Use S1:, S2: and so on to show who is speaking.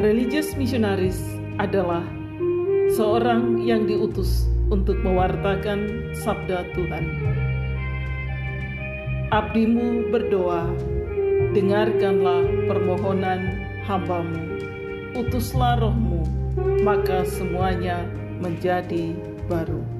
S1: Religious missionaries adalah seorang yang diutus untuk mewartakan sabda Tuhan. Abdimu berdoa, dengarkanlah permohonan hambamu, utuslah rohmu, maka semuanya menjadi baru.